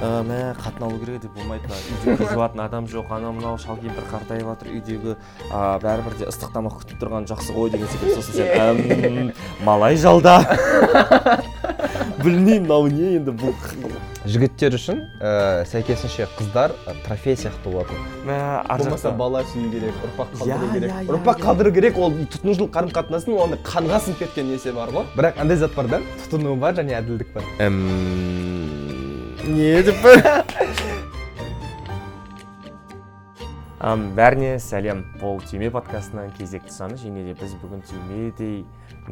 ә, мә қатын алу керек деп болмайды мына үйде кір жуатын адам жоқ. Анау мынау шал кемпір қартайып жатыр. Үйдегі бәрібір де ыстық тамақ күтіп тұрған жақсы ғой деген секілді сосын сен малай жалда білмеймін мынау не енді бұл жігіттер үшін ә, сәйкесінше қыздар ә, трофей сияқты болатын. Мә ар болмаса жақта. бала сүю керек ұрпақ Иә, қалдыру керек. иә, иә, ұрпақ қалдыру керек ол тұтынушылық қарым қатынастың оны қанға сіңіп кеткен несі бар ғой? Бірақ андай зат бар да тұтыну бар және әділдік бар. Не деп Ам, бәріне сәлем бұл түйме подкастының кезекті саны және де біз бүгін түймедей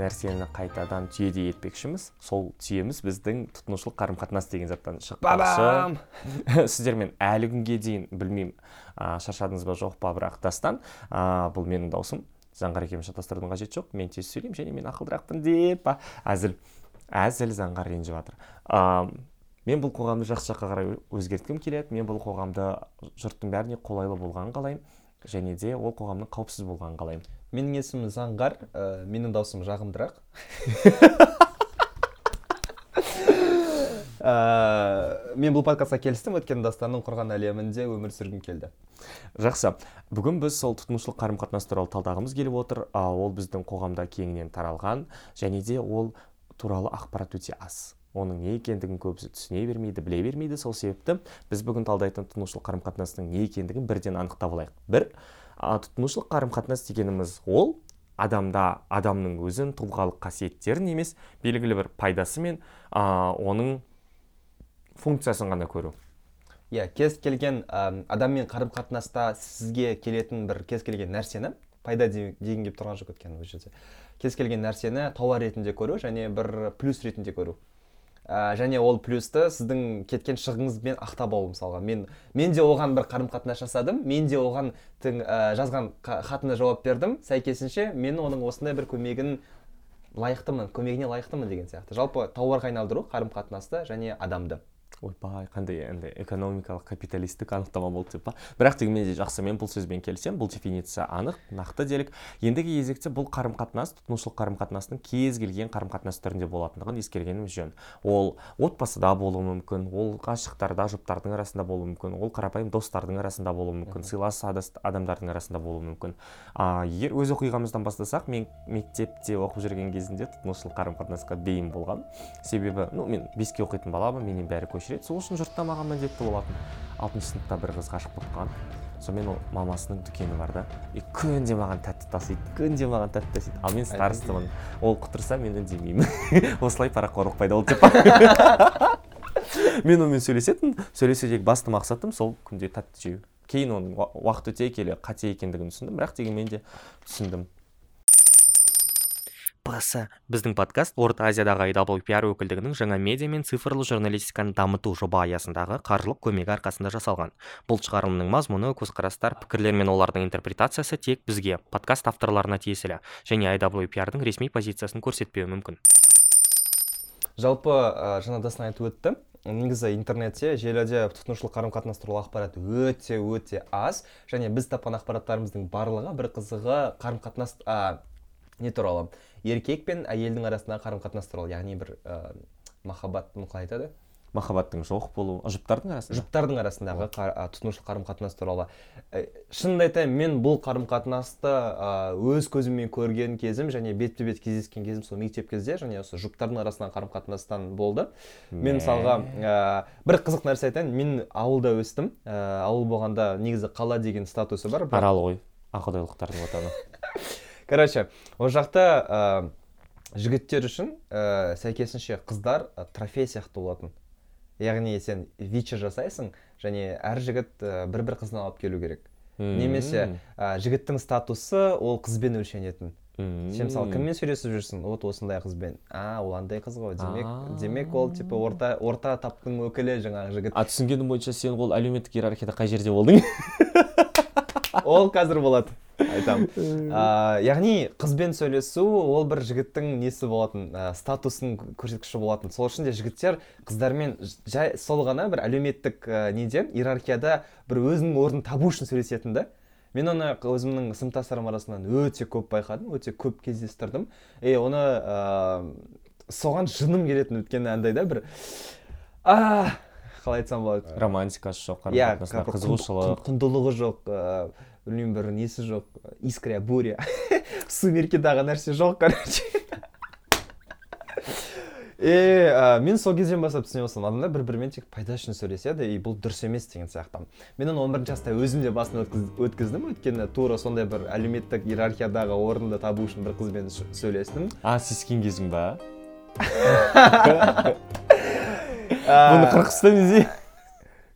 нәрсені қайтадан түйедей етпекшіміз сол түйеміз біздің тұтынушылық қарым қатынас деген заттан шықпақшы сіздермен әлі күнге дейін білмеймін шаршадыңыз ба жоқ па бірақ дастан бұл менің даусым заңғар екеуміз шатастырудың қажеті жоқ мен тез сөйлеймін және мен ақылдырақпын деп әзіл әзіл заңғар ренжіп жатыр мен бұл қоғамды жақсы жаққа қарай өзгерткім келеді. Мен бұл қоғамда жұрттың бәріне қолайлы болғанын қалаймын. Және де ол қоғамның қауіпсіз болғанын қалаймын. Менің есімім заңғар. Ә, менің даусым жағымдырақ. Ә, мен бұл подкастқа келістім. Өйткені дастанның құрған әлемінде өмір сүргім келді. Жақсы. Бүгін біз сол тұтынушылық қарым қатынас туралы талдағымыз келіп отыр. А, ол біздің қоғамда кеңінен таралған және де ол туралы ақпарат өте аз. Оның не екендігін көбісі түсіне бермейді біле бермейді. Сол себепті біз бүгін талдайтын тұтынушылық қарым қатынастың не екендігін бірден анықтап алайық бір тұтынушылық қарым қатынас дегеніміз ол адамда адамның өзін тұлғалық қасиеттерін емес белгілі бір пайдасы мен а, оның функциясын ғана көру. Иә кез келген ә, адаммен қарым қатынаста сізге келетін бір кез келген нәрсені пайда де- деген келіп тұрған жоқ өйткені бұл жерде. Кез келген нәрсені тауар ретінде көру және бір плюс ретінде көру. Ә, және ол плюсты сіздің кеткен шығыңызбен ақтап алу мысалға. Мен мен де оған бір қарым қатынас жасадым. Мен де оған тің, ә, жазған хатына жауап бердім. Сәйкесінше мен оның осындай бір көмегін лайықтымын көмегіне лайықтымын деген сияқты. Жалпы тауарға айналдыру қарым қатынасты және адамды. Ойбай қандай андай экономикалық капиталистік анықтама болды деп па? Бірақ дегенмен де жақсы мен бұл сөзбен келісемін. Бұл дефиниция анық нақты делік. Ендігі кезекте бұл қарым қатынас тұтынушылық қарым қатынастың кез келген қарым қатынас түрінде болатындығын ескергеніміз жөн. Ол отбасыда болуы мүмкін ол ғашықтарда жұптардың арасында болуы мүмкін ол қарапайым достардың арасында болуы мүмкін сыйлас адамдардың арасында болуы мүмкін. А, егер өз оқиғамыздан бастасақ мен мектепте оқып жүрген кезінде тұтынушылық қарым қатынасқа бейім болғанмын. Себебі ну мен беске оқитын баламын менен бәрі көшіреді сол үшін жұрт та маған міндетті болатын. Алтыншы сыныпта бір қыз ғашық болып қалған. Сонымен ол мамасының дүкені бар да. И күнде маған тәтті тасиды күнде маған тәтті тасиды. Ал мен старостамын ол құтырса мен үндемеймін. Осылай парақорлық пайда болды деп мен онымен сөйлесетінмін сөйлесудегі басты мақсатым сол күнде тәтті жеу. Кейін оның уа- уақыт өте келе қате екендігін түсіндім. Бірақ дегенмен де түсіндім. ПС біздің подкаст орта азиядағы IWPR өкілдігінің жаңа медиа мен цифрлы журналистиканы дамыту жоба аясындағы қаржылық көмегі арқасында жасалған. Бұл шығарылымның мазмұны көзқарастар пікірлер мен олардың интерпретациясы тек бізге подкаст авторларына тиесілі және IWPR-дың ресми позициясын көрсетпеуі мүмкін. Жалпы ә, жаңа дастан айтып өтті. Негізі интернетте желіде тұтынушылық қарым қатынас туралы ақпарат өте өте аз және біз тапқан ақпараттарымыздың барлығы бір қызығы қарым қатынас не туралы. Еркек пен әйелдің арасындағы қарым қатынас туралы яғни бір ә, махаббат ну қалай айтады? Махаббаттың жоқ болуы жұптардың арасында? Жұптардың арасындағы қар- а, тұтынушылық қарым қатынас туралы. Ә, шынымды айтайын мен бұл қарым қатынасты а, өз көзіммен көрген кезім және бетпе бет кездескен кезім сол мектеп кезде және осы жұптардың арасындағы қарым қатынастан болды. Мен мысалға ә, бір қызық нәрсе айтайын мен ауылда өстім. Ә, ауыл болғанда негізі қала деген статусы бар бірақ- арал ғой ақұдайлықтардың отаны короче ол жақта ә, жігіттер үшін ә, сәйкесінше қыздар ә, трофей сияқты болатын. Яғни сен вича жасайсың және әр жігіт ә, бір бір қызын алып келу керек. Немесе ә, жігіттің статусы ол қызбен өлшенетін. Сен мысалы кіммен сөйлесіп жүрсің? Вот осындай қызбен. А ол андай қыз ғой. Демек демек ол типа орта орта таптың өкілі жаңағы жігіт. А түсінгенім бойынша сен ол әлеуметтік иерархияда қай жерде болдың? Ол қазір болады. Айтамын а, яғни қызбен сөйлесу ол бір жігіттің несі болатын ә, статусының көрсеткіші болатын. Сол үшін де жігіттер қыздармен жай сол ғана бір әлеуметтік ә, неден иерархияда бір өзінің орнын табу үшін сөйлесетін да. Мен оны өзімнің сыныптастарым арасынан өте көп байқадым өте көп кездестірдім. И оны ә, соған жыным келетін өйткені андай да бір а қалай айтсам болады? Романтикасы жоқ қарым иә қызығушылық. құнд- құндылығы жоқ ыыы білмеймін бір несі жоқ искра буря. Сумеркидағы нәрсе жоқ короче. И ә, мен сол кезден бастап түсіне бастадым. Адамдар бір бірімен тек пайда үшін сөйлеседі и бұл дұрыс емес деген сияқты. Мен оны он бірінші жаста өзім де басынан өткіз- өткіздім. Өйткені тура сондай бір әлеуметтік иерархиядағы орынды табу үшін бір қызбен сөйлестім. А сүйіскен кезің ба? Бұны іздей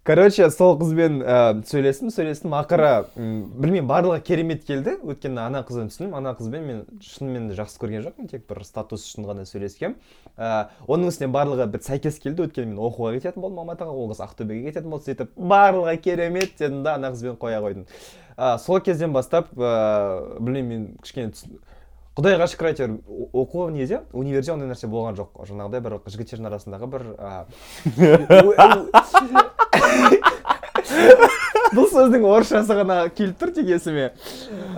короче сол қызбен ә, сөйлестім сөйлестім ақыры білмеймін барлығы керемет келді. Өйткені ана қыздан түсіндім ана қызбен мен шынымен де жақсы көрген жоқпын тек бір статус үшін ғана сөйлескем ә, оның үстіне барлығы бір сәйкес келді өйткені мен оқуға кететін болдым алматыға ол қыз ақтөбеге кететін болды сөйтіп барлығы керемет дедім да ана қызбен қоя қойдым. Ә, сол кезден бастап ә, білмеймін мен кішкене құдайға шүкір әйтеуір оқу неде? Универде ондай нәрсе болған жоқ жаңағыдай бір жігіттердің арасындағы бір бұл сөздің орысшасы ғана келіп тұр тек есіме.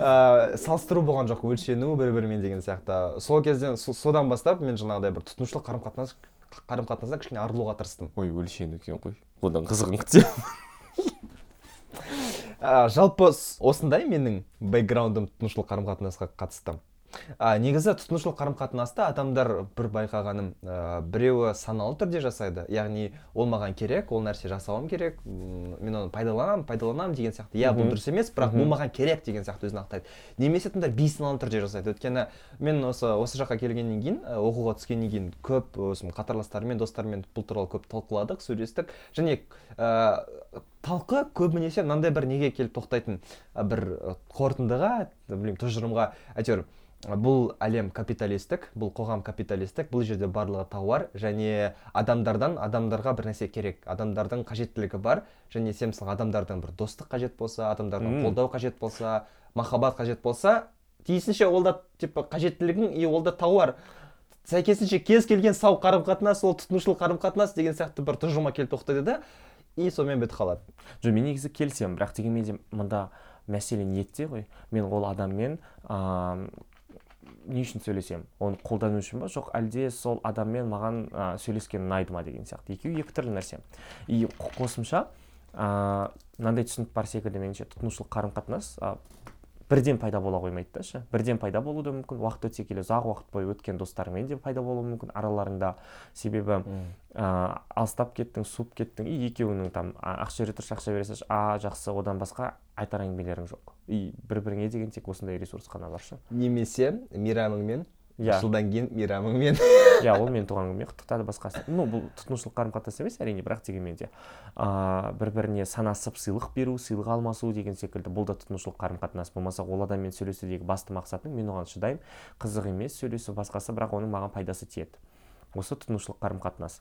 Ә, салыстыру болған жоқ өлшену бір бірімен деген сияқты. Сол кезден со- содан бастап мен жаңағыдай бір тұтынушылық қарым қатынас қарым қатынастан кішкене арылуға тырыстым. Ой өлшену екен ғой. Одан қызығың те ә, жалпы осындай менің бэкграундым тұтынушылық қарым қатынасқа қатысты а, негізі тұтынушылық қарым қатынаста адамдар бір байқағаным ә, біреуі саналы түрде жасайды яғни ол маған керек ол нәрсе жасауым керек мен оны пайдаланамын пайдаланамын деген сияқты. Иә бұл дұрыс емес бірақ бұл маған керек деген сияқты өзін ақтайды. Немесе адамдар бейсаналы түрде жасайды. Өйткені мен осы осы жаққа келгеннен кейін оқуға түскеннен кейін көп өзім қатарластарыммен достарыммен бұл туралы көп талқыладық сөйлестік. Және ә, талқы көбінесе мынандай бір неге келіп тоқтайтын бір қорытындыға білмеймін тұжырымға әйтеуір бұл әлем капиталистік бұл қоғам капиталистік бұл жерде барлығы тауар және адамдардан адамдарға бір нәрсе керек. Адамдардың қажеттілігі бар және сен мысалы адамдардан бір достық қажет болса адамдардан қолдау қажет болса махаббат қажет болса тиісінше ол да типа қажеттілігің и ол да тауар. Сәйкесінше кез келген сау қарым қатынас ол тұтынушылық қарым қатынас деген сияқты бір тұжырымға келіп тоқтайды да и сонымен бітіп қалады. Жоқ мен негізі келісемін бірақ дегенмен де мында мәселе ниетте ғой. Мен ол адаммен ыыы не үшін сөйлесемін оны қолдану үшін ба? Жоқ әлде сол адаммен маған ә, сөйлескен ұнайды ма деген сияқты. Екеуі екі түрлі нәрсе. И қо- қосымша ыыы мынандай түсінік бар секілді меніңше тұтынушылық қарым қатынас бірден пайда бола қоймайды да ше. Бірден пайда болуы да мүмкін. Уақыт өте келе ұзақ уақыт бойы өткен достарыңмен де пайда болуы мүмкін. Араларыңда себебі ыыы алыстап кеттің суып кеттің и екеуіңнің там ақша бере тұршы ақша бере салшы а жақсы одан басқа айтар әңгімелерің жоқ. И бір біріңе деген тек осындай ресурс қана бар ше. Немесе мейрамыңмен иә. жылдан кейін мейрамыңмен. Иә ол менің туған күніме құттықтады басқасы. Ну бұл тұтынушылық қарым қатынас емес әрине бірақ дегенмен де ыыы бір біріне санасып сыйлық беру сыйлық алмасу деген секілді бұл да тұтынушылық қарым қатынас болмаса ол адаммен сөйлесудегі басты мақсатым мен оған шыдаймын. Қызық емес сөйлесу басқасы бірақ оның маған пайдасы тиеді. Осы тұтынушылық қарым қатынас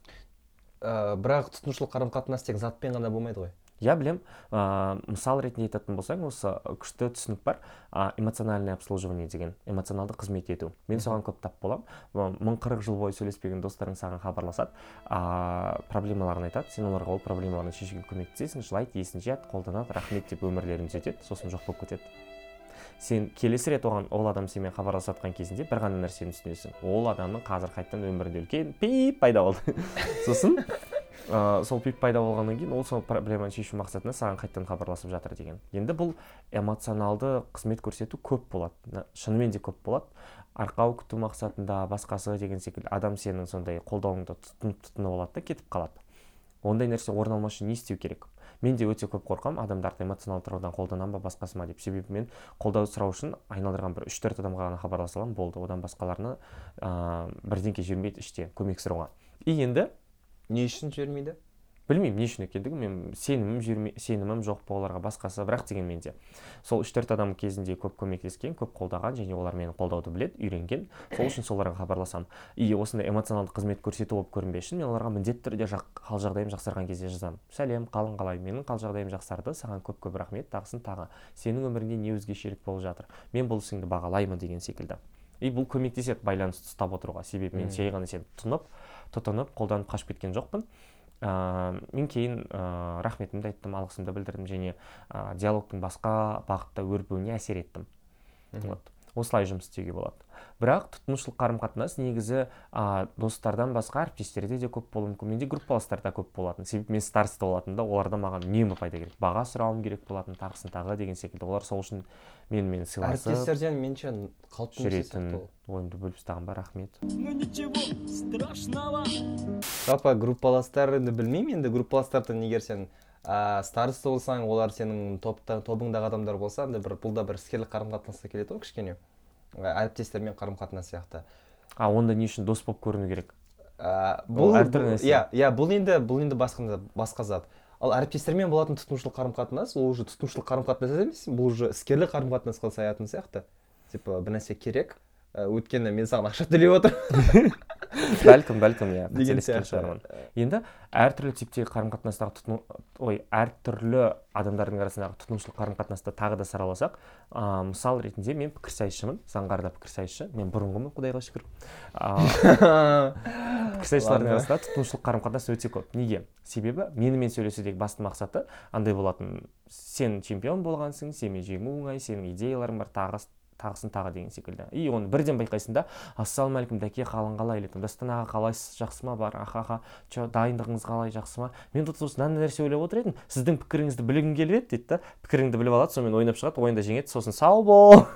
ә, бірақ тұтынушылық қарым қатынас тек затпен ғана болмайды ғой. Иә білемін ыыы мысал ретінде айтатын болсаң осы күшті түсінік бар. Ә, эмоциональное обслуживание деген эмоционалды қызмет ету. Мен соған көп тап боламын. Мың қырық жыл бойы сөйлеспеген достарың саған хабарласады. Ыыы проблемаларын айтады. Сен оларға ол проблемаларын шешуге көмектесесің. Жылайды есін жияды қолданады рахмет деп өмірлерін түзетеді. Сосын жоқ болып кетеді. Сен келесі рет оған ол адам сенімен хабарласып жатқан кезінде бір ғана нәрсені түсінесің. Ол адамның қазір қайтадан өмірінде үлкен пип пайда болды. Сосын ыыы сол пип пайда болғаннан кейін ол сол проблеманы шешу мақсатында саған қайтадан хабарласып жатыр деген. Енді бұл эмоционалды қызмет көрсету көп болады. Шынымен де көп болады. Арқау күту мақсатында басқасы деген секілді адам сенің сондай қолдауыңды тұтынып тұтынып алады да кетіп қалады. Ондай нәрсе орын алмас үшін не істеу керек? Мен де өте көп қорқамын. Адамдарды эмоционалды тұрғыдан қолданамын ба басқасы ма деп. Себебі мен қолдау сұрау үшін айналдырған бір үш төрт адамға ғана хабарласа аламын болды. Одан басқаларына ыыы бірдеңке жібермейді іште көмек сұрауға. И енді не үшін жібермейді? Білмеймін не үшін екендігін мен сенімім жіберме сенімім жоқ па оларға басқасы. Бірақ дегенмен де сол үш төрт адам кезінде көп көмектескен көп қолдаған және олар мені қолдауды біледі үйренген. Сол үшін соларға хабарласамын и осындай эмоционалды қызмет көрсету болып көрінбес үшін мен оларға міндетті түрде жақ, қал жағдайым жақсарған кезде жазамын. Сәлем қалың қалай? Менің қал жағдайым жақсарды саған көп көп рахмет. Тағысын тағы. Сенің өміріңде не өзгешелік болып жатыр? Мен бұл ісіңді бағалаймын деген секілді. И бұл көмектеседі байланысты ұстап отыруға. Себебі мен жай ғана сені тұнып тұтынып қолданып қашып кеткен жоқпын. Ыыы мен кейін ыыы рахметімді айттым алғысымды білдірдім және ә, диалогтың басқа бағытта өрбуіне әсер еттім. Вот. Осылай жұмыс істеуге болады. Бірақ тұтынушылық қарым қатынас негізі ә, достардан басқа әріптестерде де көп болуы мүмкін. Менде группаластарда көп болатын. Себебі мен староста болатынмын да оларда маған үнемі пайда керек. Баға сұрауым керек болатын тағысын тағы деген секілді. Олар сол үшін менімен сыйласып әріптестерден меніңше қалыпты нәрсе жүретін ойымды бөліп тастаған ба? Рахмет. Ну ничего страшного. жалпы группаластар енді білмеймін енді группаластардан егер сен ә, староста болсаң олар сенің топта тобыңдағы адамдар болса андай бір бұл да бір іскерлік қарым қатынасқа келеді ғой кішкене. Әріптестермен қарым қатынас сияқты. А онда не үшін дос болып көріну керек? Ә, бұл әртүрлі нәрсе. иә иә бұл енді бұл енді басқа басқа зат. Ал әріптестермен болатын тұтынушылық қарым қатынас ол уже тұтынушылық қарым қатынас емес бұл уже іскерлік қарым қатынасқа саятын сияқты. Типа бір нәрсе керек өйткені мен саған ақша төлеп отырмын. Бәлкім бәлкім иә қателескен шығармын. Енді әртүрлі типтегі қарым қатынастағы тұтыну ой әртүрлі адамдардың арасындағы тұтынушылық қарым қатынасты тағы да сараласақ ә, мысал ретінде мен пікірсайысшымын заңғар да пікірсайысшы мен бұрынғымын құдайға шүкір. Пікірсайысшылардың арасында тұтынушылық қарым қатынас өте көп. Неге? Себебі менімен сөйлесудегі басты мақсаты андай болатын. Сен чемпион болғансың сенімен жеңу оңай сенің идеяларың бар тағы тағысын тағы деген секілді. И оны бірден байқайсың да ассалаумағалейкум дәке қалың қалай? или там дастан аға қалайсыз? жақсы ма бар? Аха аха че дайындығыңыз қалай? жақсы ма? Мен тут осы мынандай нәрсе ойлап отыр едім сіздің пікіріңізді білгім келіп еді дейді да. Пікіріңді біліп алады сонымен ойнап шығады ойында жеңеді сосын сау бол!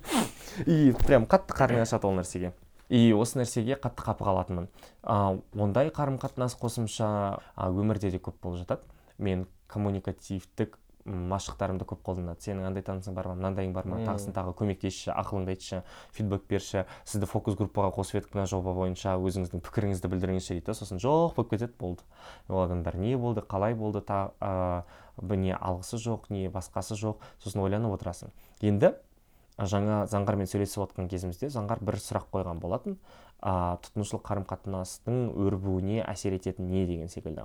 И прям қатты қарның ашады ол нәрсеге. И осы нәрсеге қатты қапы қалатынмын а, ондай қарым қатынас қосымша а, өмірде де көп болып жатады. Мен коммуникативтік машықтарымды көп қолданады сенің андай танысың бар ма мынандайың бар ма? Тағысын тағы көмектесші ақылыңды айтшы фидбек берші. Сізді фокус группаға қосып едік мына жоба бойынша өзіңіздің пікіріңізді білдіріңізші дейді сосын жоқ болып кетеді болды. Ол адамдар не болды қалай болды та ә, не алғысы жоқ не басқасы жоқ сосын ойланып отырасың. Енді жаңа заңғармен сөйлесіп отқан кезімізде заңғар бір сұрақ қойған болатын. А, тұтынушылық қарым қатынастың өрбуіне әсер ететін не деген секілді?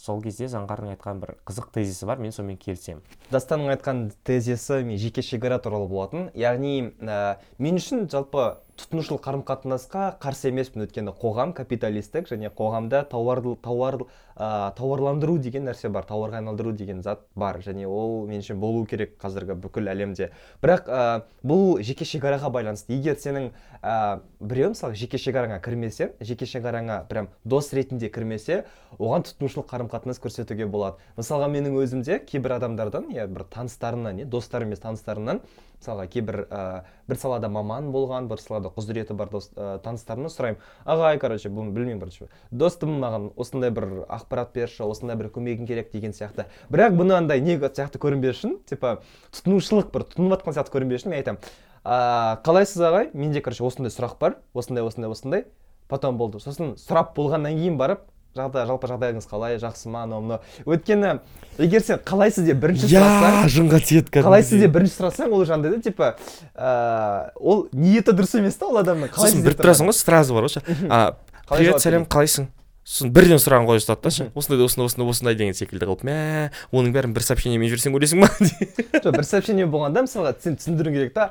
Сол кезде заңғардың айтқан бір қызық тезисі бар мен сонымен келісемін. Дастанның айтқан тезисі мен жеке шекара туралы болатын. Яғни ә, мен үшін жалпы тұтынушылық қарым қатынасқа қарсы емеспін өйткені қоғам капиталистік және қоғамда тауар тауар ә, тауарландыру деген нәрсе бар тауарға айналдыру деген зат бар және ол меніңше болу керек қазіргі бүкіл әлемде. Бірақ ә, бұл жеке шекараға байланысты. Егер сенің ә, біреу мысалы жеке шекараңа кірмесе жеке шекараңа прям дос ретінде кірмесе оған тұтынушылық қарым қатынас көрсетуге болады. Мысалға менің өзімде кейбір адамдардан иә бір таныстарымнан не достар емес таныстарымнан мысалға кейбір ә, бір салада маман болған бір салада құзыреті бар дос ә, таныстарымнан сұраймын. Ағай короче бұны білмеймін короче. Достым маған осындай бір ақпарат берші осындай бір көмегің керек деген сияқты. Бірақ бұны андай не сияқты көрінбес үшін типа тұтынушылық бір тұтынып жатқан сияқты көрінбес үшін мен айтамын. Ә, қалайсыз ағай менде короче осындай сұрақ бар осындай осындай осындай. Потом болды. Сосын сұрап болғаннан кейін барып жағдай жалпы жағдайыңыз қалай жақсы ма анау мынау өйткені егер сен қалайсыз деп бірінші сұрасаң жынға тиеді қалайсыз деп бірінші сұрасаң ол андай да типа ыыы ол ниеті дұрыс емес та ол адамның сосын қалайсыз бір деп тұрасың ғой сразу бар ғой ше а, Қалай привет сәлем қалайсың? Сосын бірден сұрағын қоя салады да ше. Осындай осындай осындай осындай деген секілді қылып мә оның бәрін бір сообщениемен жіберсең өлесің ба? жоқ бір сообщение болғанда мысалға сен түсіндіруің керек та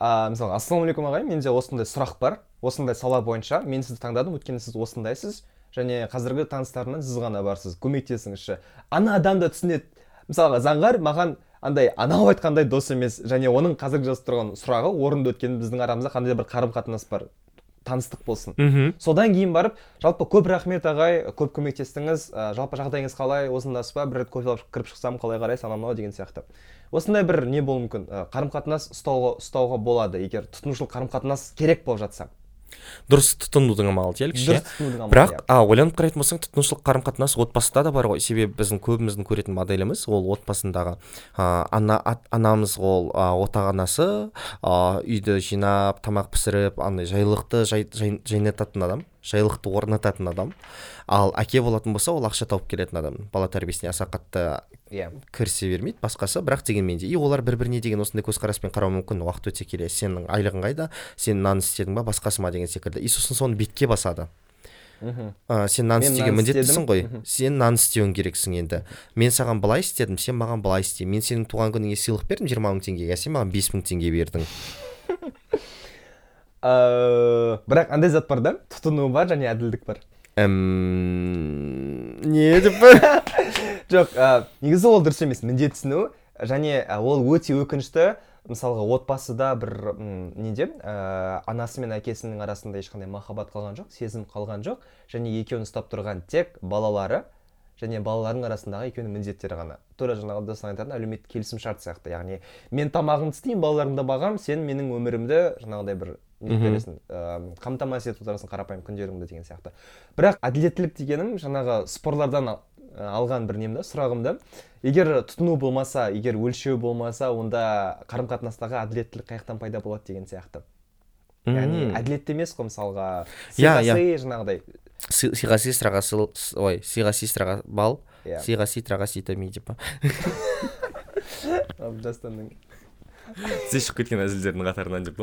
а, мысалға ассалаумағалейкум ағай менде осындай сұрақ бар. Осындай сала бойынша мен сізді таңдадым өйткені сіз осындайсыз. Және қазіргі таныстарымнан сіз ғана барсыз көмектесіңізші. Ана адам да түсінеді мысалға заңғар маған андай анау айтқандай дос емес және оның қазіргі жазып тұрған сұрағы орынды өйткені біздің арамызда қандай да бір қарым қатынас бар таныстық болсын. Мхм. Содан кейін барып жалпы көп рахмет ағай көп көмектестіңіз ә, жалпы жағдайыңыз қалай осындасыз ба бір рет кофе алып кіріп шықсам қалай қарайсыз анау мынау деген сияқты. Осындай бір не болуы мүмкін? Ә, қарым қатынас ұстауға ұстауға болады егер тұтынушылық қарым қатынас керек болып жатса. Дұрыс тұтынудың амалы делікші дұрыс тұтынудың амалы, бірақ а ойланып қарайтын болсаң тұтынушылық қарым қатынас отбасыда да бар ғой. Себебі біздің көбіміздің көретін моделіміз ол отбасындағы а, ана ат- анамыз ол а, отағанасы а, үйді жинап тамақ пісіріп андай жайлылықты жай, жай, жайнататын адам жайлылықты орнататын адам. Ал әке болатын болса ол ақша тауып келетін адам. Бала тәрбиесіне аса қатты иә. кірісе бермейді басқасы бірақ дегенмен де. И олар бір біріне деген осындай көзқараспен қарауы мүмкін. Уақыт өте келе сенің айлығың қайда сен нан істедің ба басқасы ма деген секілді. И сосын соны бетке басады. Мхм. Ә, сен нан істеуге міндеттісің ғой. Сен нан істеуің керексің енді. Мен саған былай істедім сен маған былай істе. Мен сенің туған күніңе сыйлық бердім жиырма мың теңгеге. Сен маған бес мың теңге бердің. Ыыы бірақ андай зат бар да. Тұтыну бар және әділдік бар. Не деп жоқ негізі ол дұрыс емес міндет түсіну және ол өте өкінішті. Мысалға отбасыда бір неде ә, анасы мен әкесінің арасында ешқандай махаббат қалған жоқ сезім қалған жоқ. Және екеуін ұстап тұрған тек балалары және балалардың арасындағы екеуінің міндеттері ғана. Тура жаңағы достың айтатын әлеуметтік келісімшарт сияқты. Яғни мен тамағымды істеймін балаларымды бағамын сен менің өмірімді жаңағыдай бір бересің ә, қамтамасыз етіп отырасың қарапайым күндеріңді деген сияқты. Бірақ әділеттілік дегенім жаңағы спорлардан ал- алған бір нем да сұрағым да. Егер тұтыну болмаса егер өлшеу болмаса онда қарым қатынастағы әділеттілік қай жақтан пайда болады деген сияқты. Яғни әділетті емес қой мысалға. Иә, сыйға сый жаңағыдай. Сы- сыйға сый сыраға сыл с- ой сыйға сый сыраға бал иә. сыйға сый тыраға сый тәмей деп па. тізе шығып кеткен әзілдердің қатарынан деп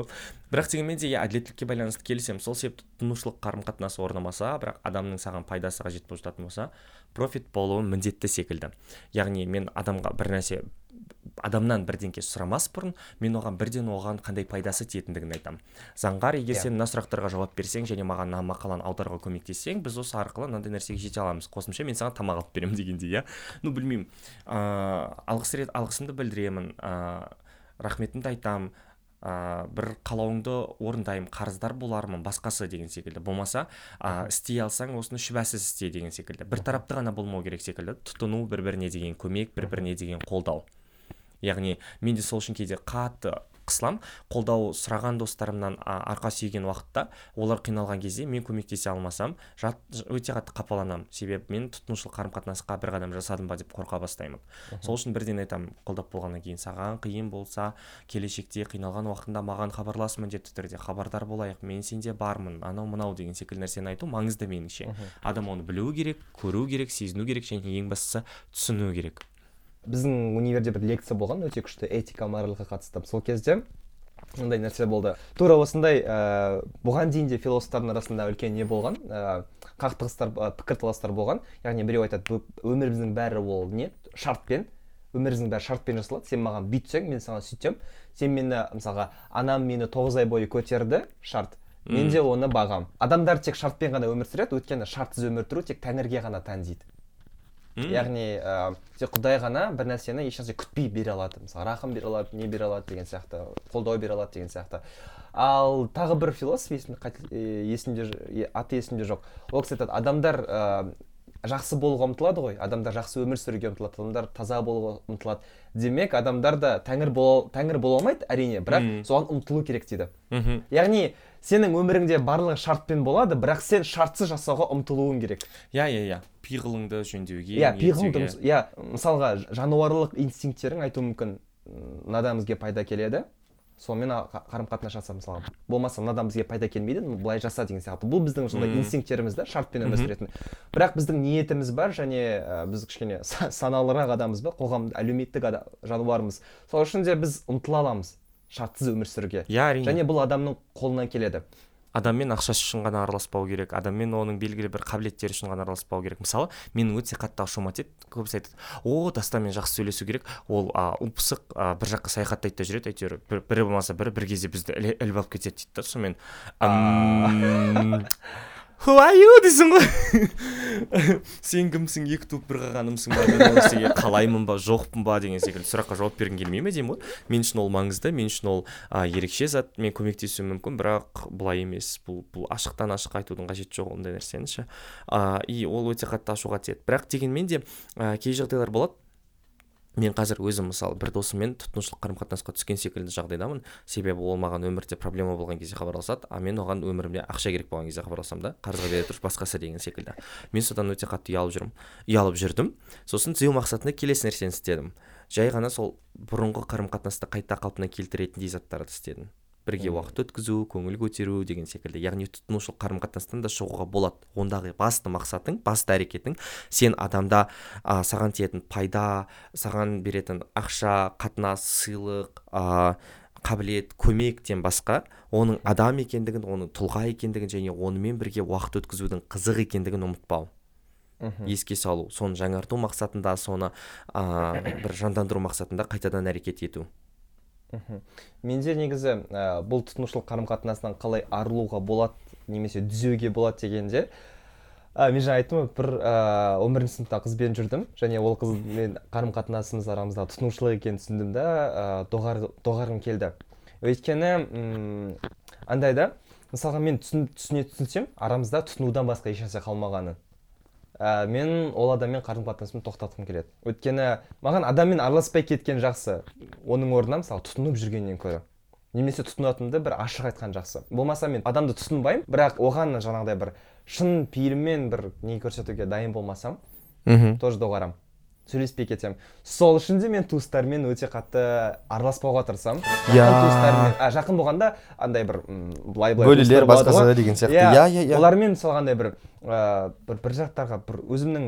бірақ дегенмен де иә әділеттілікке байланысты келісемін. Сол себепті тұтынушылық қарым қатынас орнамаса бірақ адамның саған пайдасы қажет болып жататын болса профит болуы міндетті секілді. Яғни мен адамға бір нәрсе адамнан бірдеңке сұрамас бұрын мен оған бірден оған қандай пайдасы тиетіндігін айтамын. Заңғар егер Иә. сен мына сұрақтарға жауап берсең және маған мына мақаланы аударуға көмектессең біз осы арқылы мынандай нәрсеге жете аламыз. Қосымша мен саған тамақ алып беремін дегендей иә. Ну білмеймін. Ыыы алғыс рет алғысымды білдіремін. Ыыы рахметімді айтамын ыыы бір қалауыңды орындаймын қарыздар болармын басқасы деген секілді. Болмаса ә, істей алсаң осыны шүбәсіз істе деген секілді. Бір тарапты ғана болмау керек секілді. Тұтыну бір біріне деген көмек бір біріне деген қолдау. Яғни мен де сол үшін кейде қатты қысылам қолдау сұраған достарымнан арқа сүйеген уақытта олар қиналған кезде мен көмектесе алмасам жат, өте қатты қапаланамын. Себебі мен тұтынушылық қарым қатынасқа бір қадам жасадым ба деп қорқа бастаймын. Сол үшін бірден айтамын қолдап болғаннан кейін саған қиын болса келешекте қиналған уақытында маған хабарлас міндетті түрде хабардар болайық мен сенде бармын анау мынау деген секілді нәрсені айту маңызды меніңше. Адам оны білуі керек көру керек сезіну керек және ең бастысы түсіну керек. Біздің универде бір лекция болған өте күшті этика моральға қатысты. Сол кезде мындай нәрсе болды. Тура осындай ә, бұған дейін де философтардың арасында үлкен не болған ә, қақтығыстар ә, пікірталастар болған. Яғни біреу айтады «Бұл өміріміздің бәрі ол не? Шартпен. Өміріміздің бәрі шартпен жасалады. Сен маған бүйтсең мен саған сөйтсем сен мені мысалға анам мені тоғыз ай бойы көтерді шарт. Мен де оны бағам адамдар тек шартпен ғана өмір сүреді өйткені шартсыз өмір сүру тек тәңірге ғана тән дейді. Яғни ә, тек құдай ғана бір нәрсені ешнәрсе күтпей бере алады. Мысалы рахым бере алады не бере алады деген сияқты қолдау бере алады деген сияқты. Ал тағы бір философ есімде есімде аты есімде жоқ. Ол кісі айтады адамдар ә, жақсы болуға ұмтылады ғой адамдар жақсы өмір сүруге ұмтылады адамдар таза болуға ұмтылады демек адамдар да тәңір бола тәңір бола алмайды әрине бірақ соған ұмтылу керек дейді. Мхм. Яғни сенің өміріңде барлығы шартпен болады бірақ сен шартсыз жасауға ұмтылуың керек. Иә иә иә. Пиғылыңды жөндеуге иә пиғылыңды иә мысалға жануарлық инстинкттерің айтуы мүмкін мынадан бізге пайда келеді. Сонымен қарым қатынас жаса мысалға болмаса мынадан бізге пайда келмейді былай жаса деген сияқты. Бұл біздің сондай инстинкттеріміз да шартпен өмір сүретін бірақ біздің ниетіміз бар және ә, біз кішкене са- саналырақ адамбыз ба қоғам әлеуметтік жануармыз сол үшін де біз ұмтыла аламыз. Шартсыз өмір сүруге. Иә әрине және бұл адамның қолынан келеді. Адаммен ақшасы үшін ғана араласпау керек. Адаммен оның белгілі бір қабілеттері үшін ғана араласпау керек. Мысалы менің өте қатты ашуыма тиеді. Көбісі айтады о дастанмен жақсы сөйлесу керек ол а, ұп пысық а, бір жаққа саяхаттайды да жүреді әйтеуір. Бір, бірі болмаса бірі бір кезде бізді іліп алып кетеді дейді да сонымен. «Ам, Who дейсің ғой. Сен кімсің? Екі туып бір қағанымсың ба? Мен қалаймын ба жоқпын ба деген секілді сұраққа жауап бергім келмей ме деймін ғой? Мен үшін ол маңызды мен үшін ол а, ерекше зат. Мен көмектесуім мүмкін бірақ былай емес. Бұл бұл ашықтан ашық айтудың қажеті жоқ ондай нәрсені ше. И ол өте қатты ашуға тиеді. Бірақ дегенмен де а, кей жағдайлар болады. Мен қазір өзім мысалы бір досыммен тұтынушылық қарым қатынасқа түскен секілді жағдайдамын. Себебі ол маған өмірде проблема болған кезде хабарласады а мен оған өмірімде ақша керек болған кезде хабарласамын да. Қарызға бере тұрып басқасы деген секілді. Мен содан өте қатты ұялып жүрмін. Ұялып жүрдім. Сосын түзеу мақсатында келесі нәрсені істедім. Жай ғана сол бұрынғы қарым қатынасты қайта қалпына келтіретіндей заттарды істедім. Бірге уақыт өткізу көңіл көтеру деген секілді. Яғни тұтынушылық қарым қатынастан да шығуға болады. Ондағы басты мақсатың басты әрекетің сен адамда а, саған тиетін пайда саған беретін ақша қатынас сыйлық а, қабілет көмектен басқа оның адам екендігін оның тұлға екендігін және онымен бірге уақыт өткізудің қызық екендігін ұмытпау. Мхм. Еске салу. Соны жаңарту мақсатында соны а, бір жандандыру мақсатында қайтадан әрекет ету. Менде негізі ә, бұл тұтынушылық қарым қатынасынан қалай арылуға болады немесе түзеуге болады дегенде а мен жаңа айттым ғой бір он бірінші сыныпта қызбен жүрдім. Және ол қызмен қарым қатынасымыз арамызда тұтынушылық екенін түсіндім да доғар доғарғым келді. Өйткені андай да мысалға мен түсін, түсіне түсінсем арамызда тұтынудан басқа ешнәрсе қалмағанын ә, мен ол адаммен қарым қатынасымды тоқтатқым келеді. Өйткені маған адаммен араласпай кеткен жақсы. Оның орнына мысалы тұтынып жүргеннен гөрі немесе тұтынатынды бір ашық айтқан жақсы. Болмаса мен адамды тұтынбаймын бірақ оған жаңағыдай бір шын пейіліммен бір не көрсетуге дайын болмасам мхм. тоже доғарамын сөйлеспей кетемін. Сол үшін де мен туыстарыммен өте қатты араласпауға тырысамын. Туыстарыммен а жақын болғанда андай бір былай былай бөлелер басқасы деген сияқты. Иә, иә иә иә олармен мысалы андай бір ыыы бір бір жақтарға бір өзімнің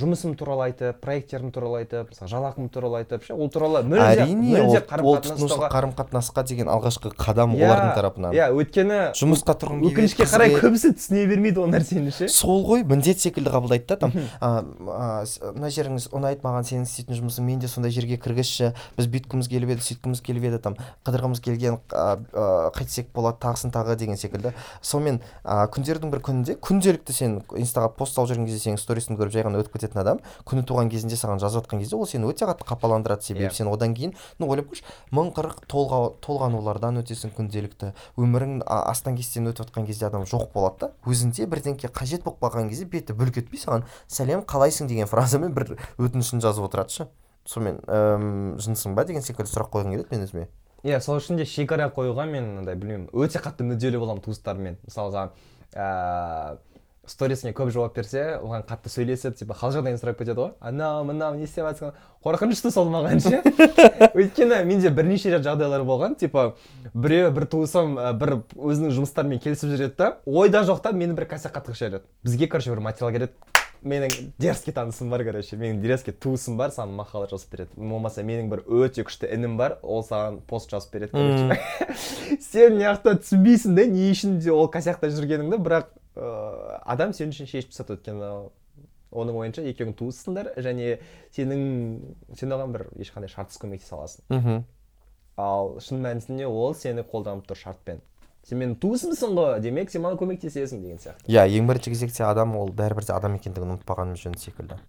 жұмысым туралы айтып проекттерім туралы айтып мысалы жалақым туралы айтып ше ол туралы мүлде әрине ол, ол тұтынушылық қарым қатынасқа деген алғашқы қадам Иә, олардың тарапынан. иә өйткені жұмысқа тұрғым келеді, өкінішке қарай көбісі түсіне бермейді ол нәрсені ше. Сол ғой міндет секілді қабылдайды да там мына жеріңіз ұнайды маған сенің істейтін жұмысың мен де сондай жерге кіргізші біз бүйткіміз келіп еді сөйткіміз келіп еді там қыдырғымыз келген қайтсек болады тағысын тағы деген секілді. Сонымен күндердің бір күнінде күнделікті сен инстаға пост салып жүрген кезде сенің сторисіңді көріп жай ғана өтіп кететін адам күні туған кезінде саған жазып жатқан кезде ол сені өте қатты қапаландырады себебі Иә. сен одан кейін ну ойлап көрші мың қырық толға, толғанулардан өтесің күнделікті. Өмірің астан кестен өтіп жатқан кезде адам жоқ болады да. Өзінде бірдеңке қажет болып қалған кезде беті бүлк етпей саған сәлем қалайсың? деген фразамен бір өтінішін жазып отырады шы сонымен ііі жынсың ба деген секілді сұрақ қойғым келеді мен өзіме. Иә сол үшін де шекара қоюға мен андай білмеймін өте қатты мүдделі боламын туыстарыммен мысалға ыыы сторисіне көп жауап берсе оған қатты сөйлесіп типа хал жағдайын сұрап кетеді ғой. Анау мынау не істеп жатсың қорқынышты сол маған ше. Өйткені менде бірнеше рет жағдайлар болған типа біреу бір туысым бір өзінің жұмыстарымен келісіп жүреді да ойда жоқта мені бір косяк қатқыш жібереді бізге короче бір материал келеді. Менің дерзкий танысым бар короче менің дерзкий туысым бар саған мақала жазып береді болмаса менің бір өте күшті інім бар ол саған пост жазып береді короче. Сен мына жақта түсінбейсің да не үшін де ол косякта жүргеніңді бірақ ыыы адам сен үшін шешіп тастады өйткені оның ойынша екеуің туыссыңдар және сенің сен оған бір ешқандай шартсыз көмектесе аласың мхм. Ал шын мәнісінде ол сені қолданып тұр шартпен. Сен менің туысымсың ғой демек сен маған көмектесесің деген сияқты. Иә ең бірінші кезекте адам ол бәрібір де адам екендігін ұмытпағанымыз жөн секілді.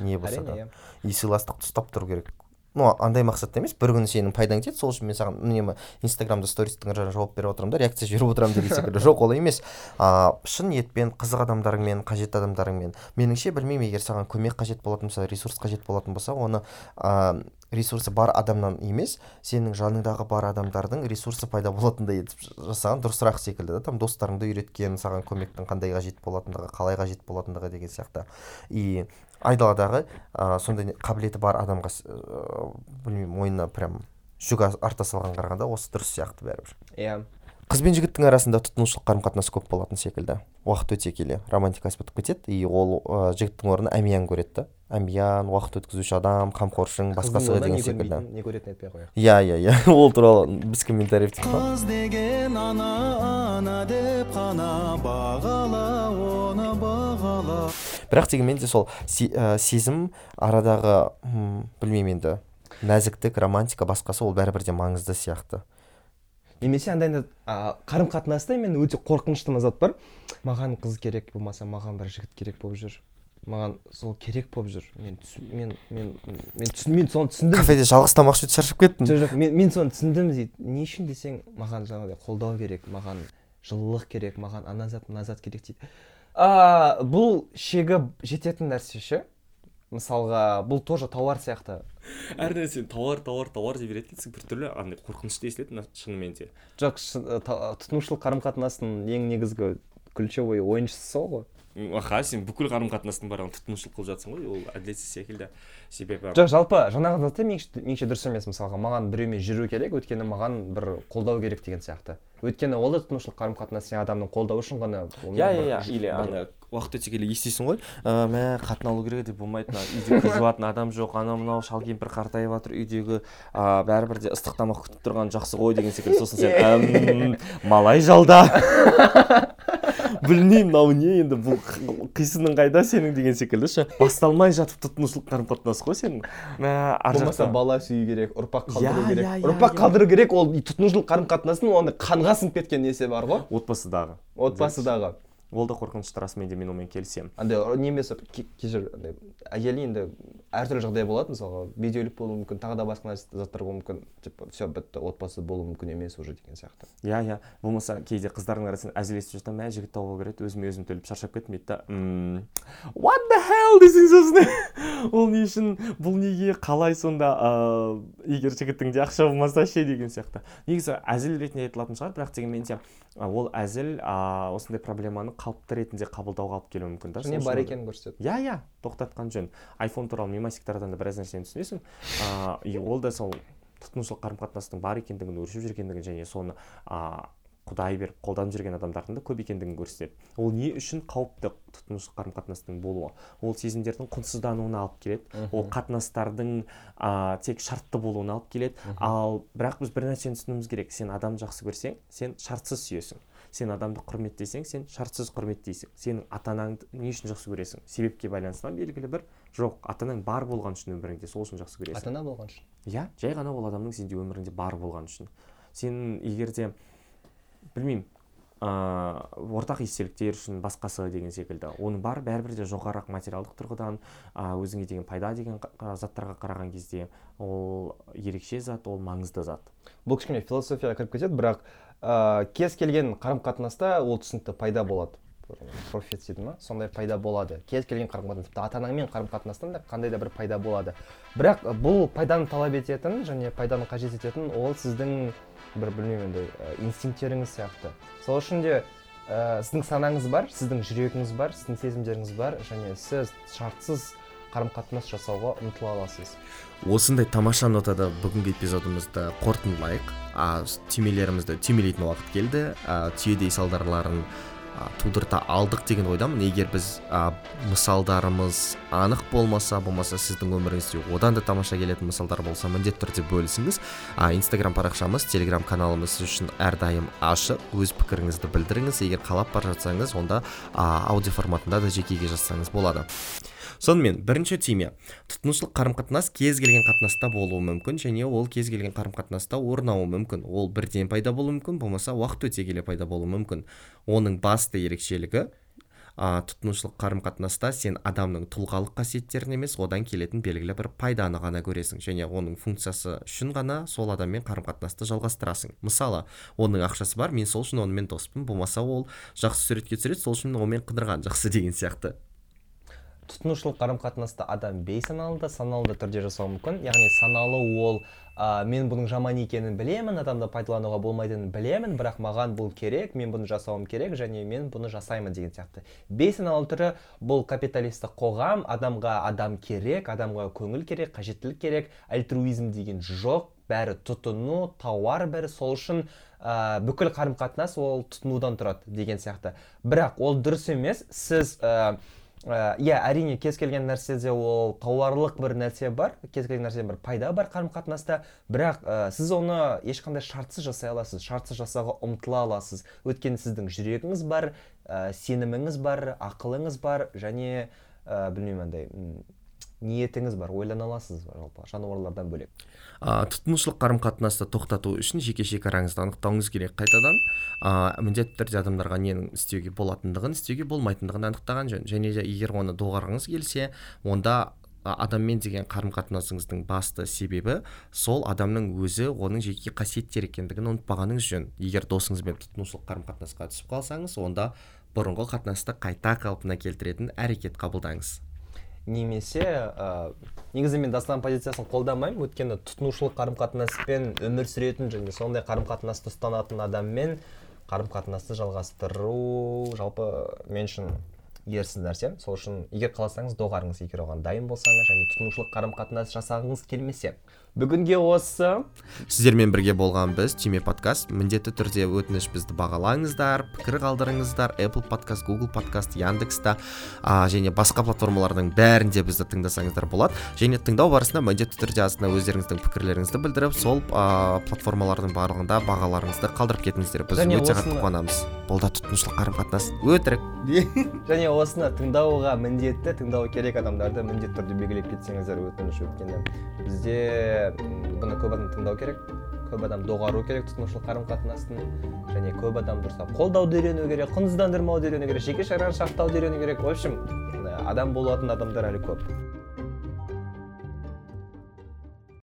Не болса да. Иә. И сыйластықты ұстап тұру керек. Ну андай мақсатта емес бір күні сенің пайдаң тиеді сол үшін мен саған үнемі инстаграмда стористің жауап беріп отырамын да реакция жіберіп отырамын деген секілді. Жоқ олай емес. А шын ниетпен қызық адамдарыңмен қажетті адамдарыңмен меніңше білмеймін егер саған көмек қажет болатын болса ресурс қажет болатын болса оны а, ресурсы бар адамнан емес сенің жаныңдағы бар адамдардың ресурсы пайда болатындай етіп жасаған дұрысырақ секілді да там достарыңды үйреткен саған көмектің қандай қажет болатындығы қалай қажет болатындығы деген сияқты. И айдаладағы ә, сондай қабілеті бар адамға ыыы, білмеймін мойнына прям жүк арта салған қарағанда осы дұрыс сияқты бәрібір. Иә. Қыз бен жігіттің арасында тұтынушылық қарым қатынас көп болатын секілді. Уақыт өте келе романтикасы бітіп кетеді. И ол ә, жігіттің орнына әмиян көреді да. Әмиян уақыт өткізуші адам қамқоршың басқасы деген секілді. көрмейтін, не көретінін айтпай ақ қояйық. Иә иә иә. Ол туралы біз комментарий қыз деген ана ана деп қана бағала бірақ дегенмен де сол се- сезім арадағы м, білмеймін енді нәзіктік романтика басқасы ол бәрібір де маңызды сияқты. Немесе андай қарым қатынаста мен өте қорқынышты зат бар. Маған қыз керек болмаса маған бір жігіт керек болып жүр. Маған сол керек болып жүр. Мен мен мен мен мен соны түсіндім. Кафеде жалғыз тамақ ішіп шаршап кеттім. Жоқ жоқ мен, мен соны түсіндім дейді. Не үшін десең маған жаңағыдай қолдау керек маған жылылық керек маған ана зат мына зат керек дейді. А, бұл шегі жететін нәрсе ше? Мысалға бұл тоже тауар сияқты. Әр нәрсе тауар тауар тауар деп екенсің біртүрлі андай қорқынышты естіледі шынымен де. Жоқ та- тұтынушылық қарым қатынастың ең негізгі ключевой ойыншысы сол ғой. Аха сен бүкіл қарым қатынастың барлығын тұтынушылық қылып жатсың ғой ол әділетсіз секілді. Себебі жоқ жалпы жаңағы затты меніңше дұрыс емес мысалға маған біреумен жүру керек өйткені маған бір қолдау керек деген сияқты. Өйткені ол да тұтынушылық қарым қатынас адамның қолдауы үшін ғана иә бір- иә иә. Или ана уақыт өте келе естисің ғой. Ә, мә қатын алу керек деп болмайды мына үйде кір жуатын адам жоқ анау мынау шал кемпір қартайып жатыр үйдегі ә, бәрібір де ыстық тамақ күтіп тұрған жақсы ғой деген секілді. Сосын сен «Әм, малай жалда білмеймін мынау не енді бұл қисының қайда сенің деген секілді ше? Басталмай жатып тұтынушылық қарым қатынас қой сенің. Мә ар болмаса жақта бала сүю керек ұрпақ қалдыру керек. ұрпақ қалдыру керек ол тұтынушылық қарым қатынастың ондай қанға сіңіп кеткен несі бар ғой? Отбасыдағы. Отбасыдағы. Ол да қорқынышты расымен де мен онымен келісемін. Андай немесе ке- кешір андай әйелі енді әртүрлі жағдай болады мысалға бедеулік болуы мүмкін тағы да басқа заттар болуы мүмкін типа все бітті отбасы болуы мүмкін емес уже деген сияқты. Иә иә. Болмаса кейде қыздардың арасында әзілесіп жатамын мә жігіт тауып алу керек еді өзіме өзім төлеп шаршап кеттім дейді да. «Ммм, what the hell десең сосын ол не үшін бұл неге қалай сонда ыыы егер жігіттің де ақша болмаса ше деген сияқты. Негізі әзіл ретінде айтылатын шығар бірақ дегенмен де ол әзіл а, осындай проблеманы қалыпты ретінде қабылдауға алып келуі мүмкін да және бар екенін көрсетеді. Иә иә тоқтатқан жөн. айфон туралы мемасиктардан да біраз нәрсені түсінесің. И ол да сол тұтынушылық қарым қатынастың бар екендігін өршіп жүргендігін және соны а, құдай беріп қолданып жүрген адамдардың да көп екендігін көрсетеді. Ол не үшін қауіпті тұтынушылық қарым қатынастың болуы? Ол сезімдердің құнсыздануына алып келеді. Ол қатынастардың а, тек шартты болуына алып келеді. Ал бірақ біз бір нәрсені түсінуіміз керек. Сен адамды жақсы көрсең сен шартсыз сүйесің. Сен адамды құрметтесең сен шартсыз құрметтейсің. Сенің ата анаңды не үшін жақсы көресің? Себепке байланысты ма? Белгілі бір. Жоқ ата анаң бар болған үшін өміріңде сол үшін жақсы көресің. Ата ана болған үшін. Иә жай ғана ол адамның сенде өміріңде бар болған үшін. Сен егер де білмеймін ыыы ортақ естеліктер үшін басқасы деген секілді. Оның бары бәрібір де жоғарырақ материалдық тұрғыдан а, өзіңе деген пайда деген заттарға қараған кезде ол ерекше зат ол маңызды зат. Бұл кішкене философияға кіріп кетеді бірақ ә, кез келген қарым қатынаста ол түсінікті пайда болады. Профит дейді ма? Сондай пайда болады. Кез келген қарым қатынас тіпті ата анаңмен қарым қатынастан да қандай да бір пайда болады. Бірақ ә, бұл пайданы талап ететін және пайданы қажет ететін ол сіздің бір білмеймін енді ә, инстинкттеріңіз сияқты. Сол үшін де ә, сіздің санаңыз бар сіздің жүрегіңіз бар сіздің сезімдеріңіз бар және сіз шартсыз қарым қатынас жасауға ұмтыла аласыз. Осындай тамаша нотада бүгінгі эпизодымызды қорытындылайық. А, түймелерімізді түймелейтін уақыт келді. А, түйедей салдарларын тудырта алдық деген ойдамын. Егер біз а, мысалдарымыз анық болмаса болмаса сіздің өміріңізде одан да тамаша келетін мысалдар болса міндетті түрде бөлісіңіз. А, инстаграм парақшамыз телеграм каналымыз үшін әрдайым ашық. Өз пікіріңізді білдіріңіз. Егер қалап бара жатсаңыз онда а, аудио форматында да жекеге жазсаңыз болады. Сонымен бірінші түйме тұтынушылық қарым қатынас кез келген қатынаста болуы мүмкін және ол кез келген қарым қатынаста орнауы мүмкін. Ол бірден пайда болуы мүмкін болмаса уақыт өте келе пайда болуы мүмкін. Оның басты ерекшелігі а, тұтынушылық қарым қатынаста сен адамның тұлғалық қасиеттерін емес одан келетін белгілі бір пайданы ғана көресің және оның функциясы үшін ғана сол адаммен қарым қатынасты жалғастырасың. Мысалы оның ақшасы бар мен сол үшін онымен доспын болмаса ол жақсы суретке түсіреді сол үшін онымен қыдырған жақсы деген сияқты. Тұтынушылық қарым қатынасты адам бейсаналы да саналы да түрде жасауы мүмкін. Яғни саналы ол ә, мен бұның жаман екенін білемін адамды пайдалануға болмайтынын білемін бірақ маған бұл керек мен бұны жасауым керек және мен бұны жасаймын деген сияқты. Бейсаналы түрі бұл капиталистік қоғам адамға адам керек адамға көңіл керек қажеттілік керек альтруизм деген жоқ. Бәрі тұтыну тауар бәрі сол үшін ә, бүкіл қарым қатынас ол тұтынудан тұрады деген сияқты. Бірақ ол дұрыс емес. Сіз ә, иә әрине кез келген нәрседе ол тауарлық бір нәрсе бар кез келген нәрседе бір пайда бар қарым қатынаста бірақ ә, сіз оны ешқандай шартсыз жасай аласыз шартсыз жасауға ұмтыла аласыз. Өйткені сіздің жүрегіңіз бар ә, сеніміңіз бар ақылыңыз бар және ә, білмеймін андай ниетіңіз бар ойлана аласыз жалпы жануарлардан бөлек. А, тұтынушылық қарым қатынасты тоқтату үшін жеке шекараңызды анықтауыңыз керек. Қайтадан а, міндетті түрде адамдарға ненің істеуге болатындығын істеуге болмайтындығын анықтаған жөн. Және де егер оны доғарғыңыз келсе онда адаммен деген қарым қатынасыңыздың басты себебі сол адамның өзі оның жеке қасиеттері екендігін ұмытпағаныңыз жөн. Егер досыңызбен тұтынушылық қарым қатынасқа түсіп қалсаңыз онда бұрынғы қатынасты қайта қалпына келтіретін әрекет қабылдаңыз. Немесе ә, негізі мен дастан позициясын қолдамаймын. Өйткені тұтынушылық қарым қатынаспен өмір сүретін және сондай қарым қатынасты ұстанатын адаммен қарым қатынасты жалғастыру жалпы мен үшін ерсіз нәрсе сол үшін егер қаласаңыз доғарыңыз егер оған дайын болсаңыз және тұтынушылық қарым қатынас жасағыңыз келмесе. Бүгінге осы сіздермен бірге болған біз түйме подкаст міндетті түрде өтініш бізді бағалаңыздар пікір қалдырыңыздар. Apple подкаст google подкаст яндекста а, және басқа платформалардың бәрінде бізді тыңдасаңыздар болады. Және тыңдау барысында міндетті түрде астына өздеріңіздің пікірлеріңізді білдіріп сол а, платформалардың барлығында бағаларыңызды қалдырып кетіңіздер. Біз өте қатты қуанамыз. Бұл да тұтынушылық қарым қатынас өтірік. Және осыны тыңдауға міндетті тыңдау керек адамдарды міндетті түрде белгілеп кетсеңіздер өтініш өйткені бізде бұны көп адам тыңдау керек көп адам доғару керек тұтынушылық қарым қатынастың және көп адам дұрыстап қолдауды үйрену керек құнсыздандырмауды үйрену керек жеке шараны сақтауды үйрену керек. В общем адам болатын адамдар әлі көп.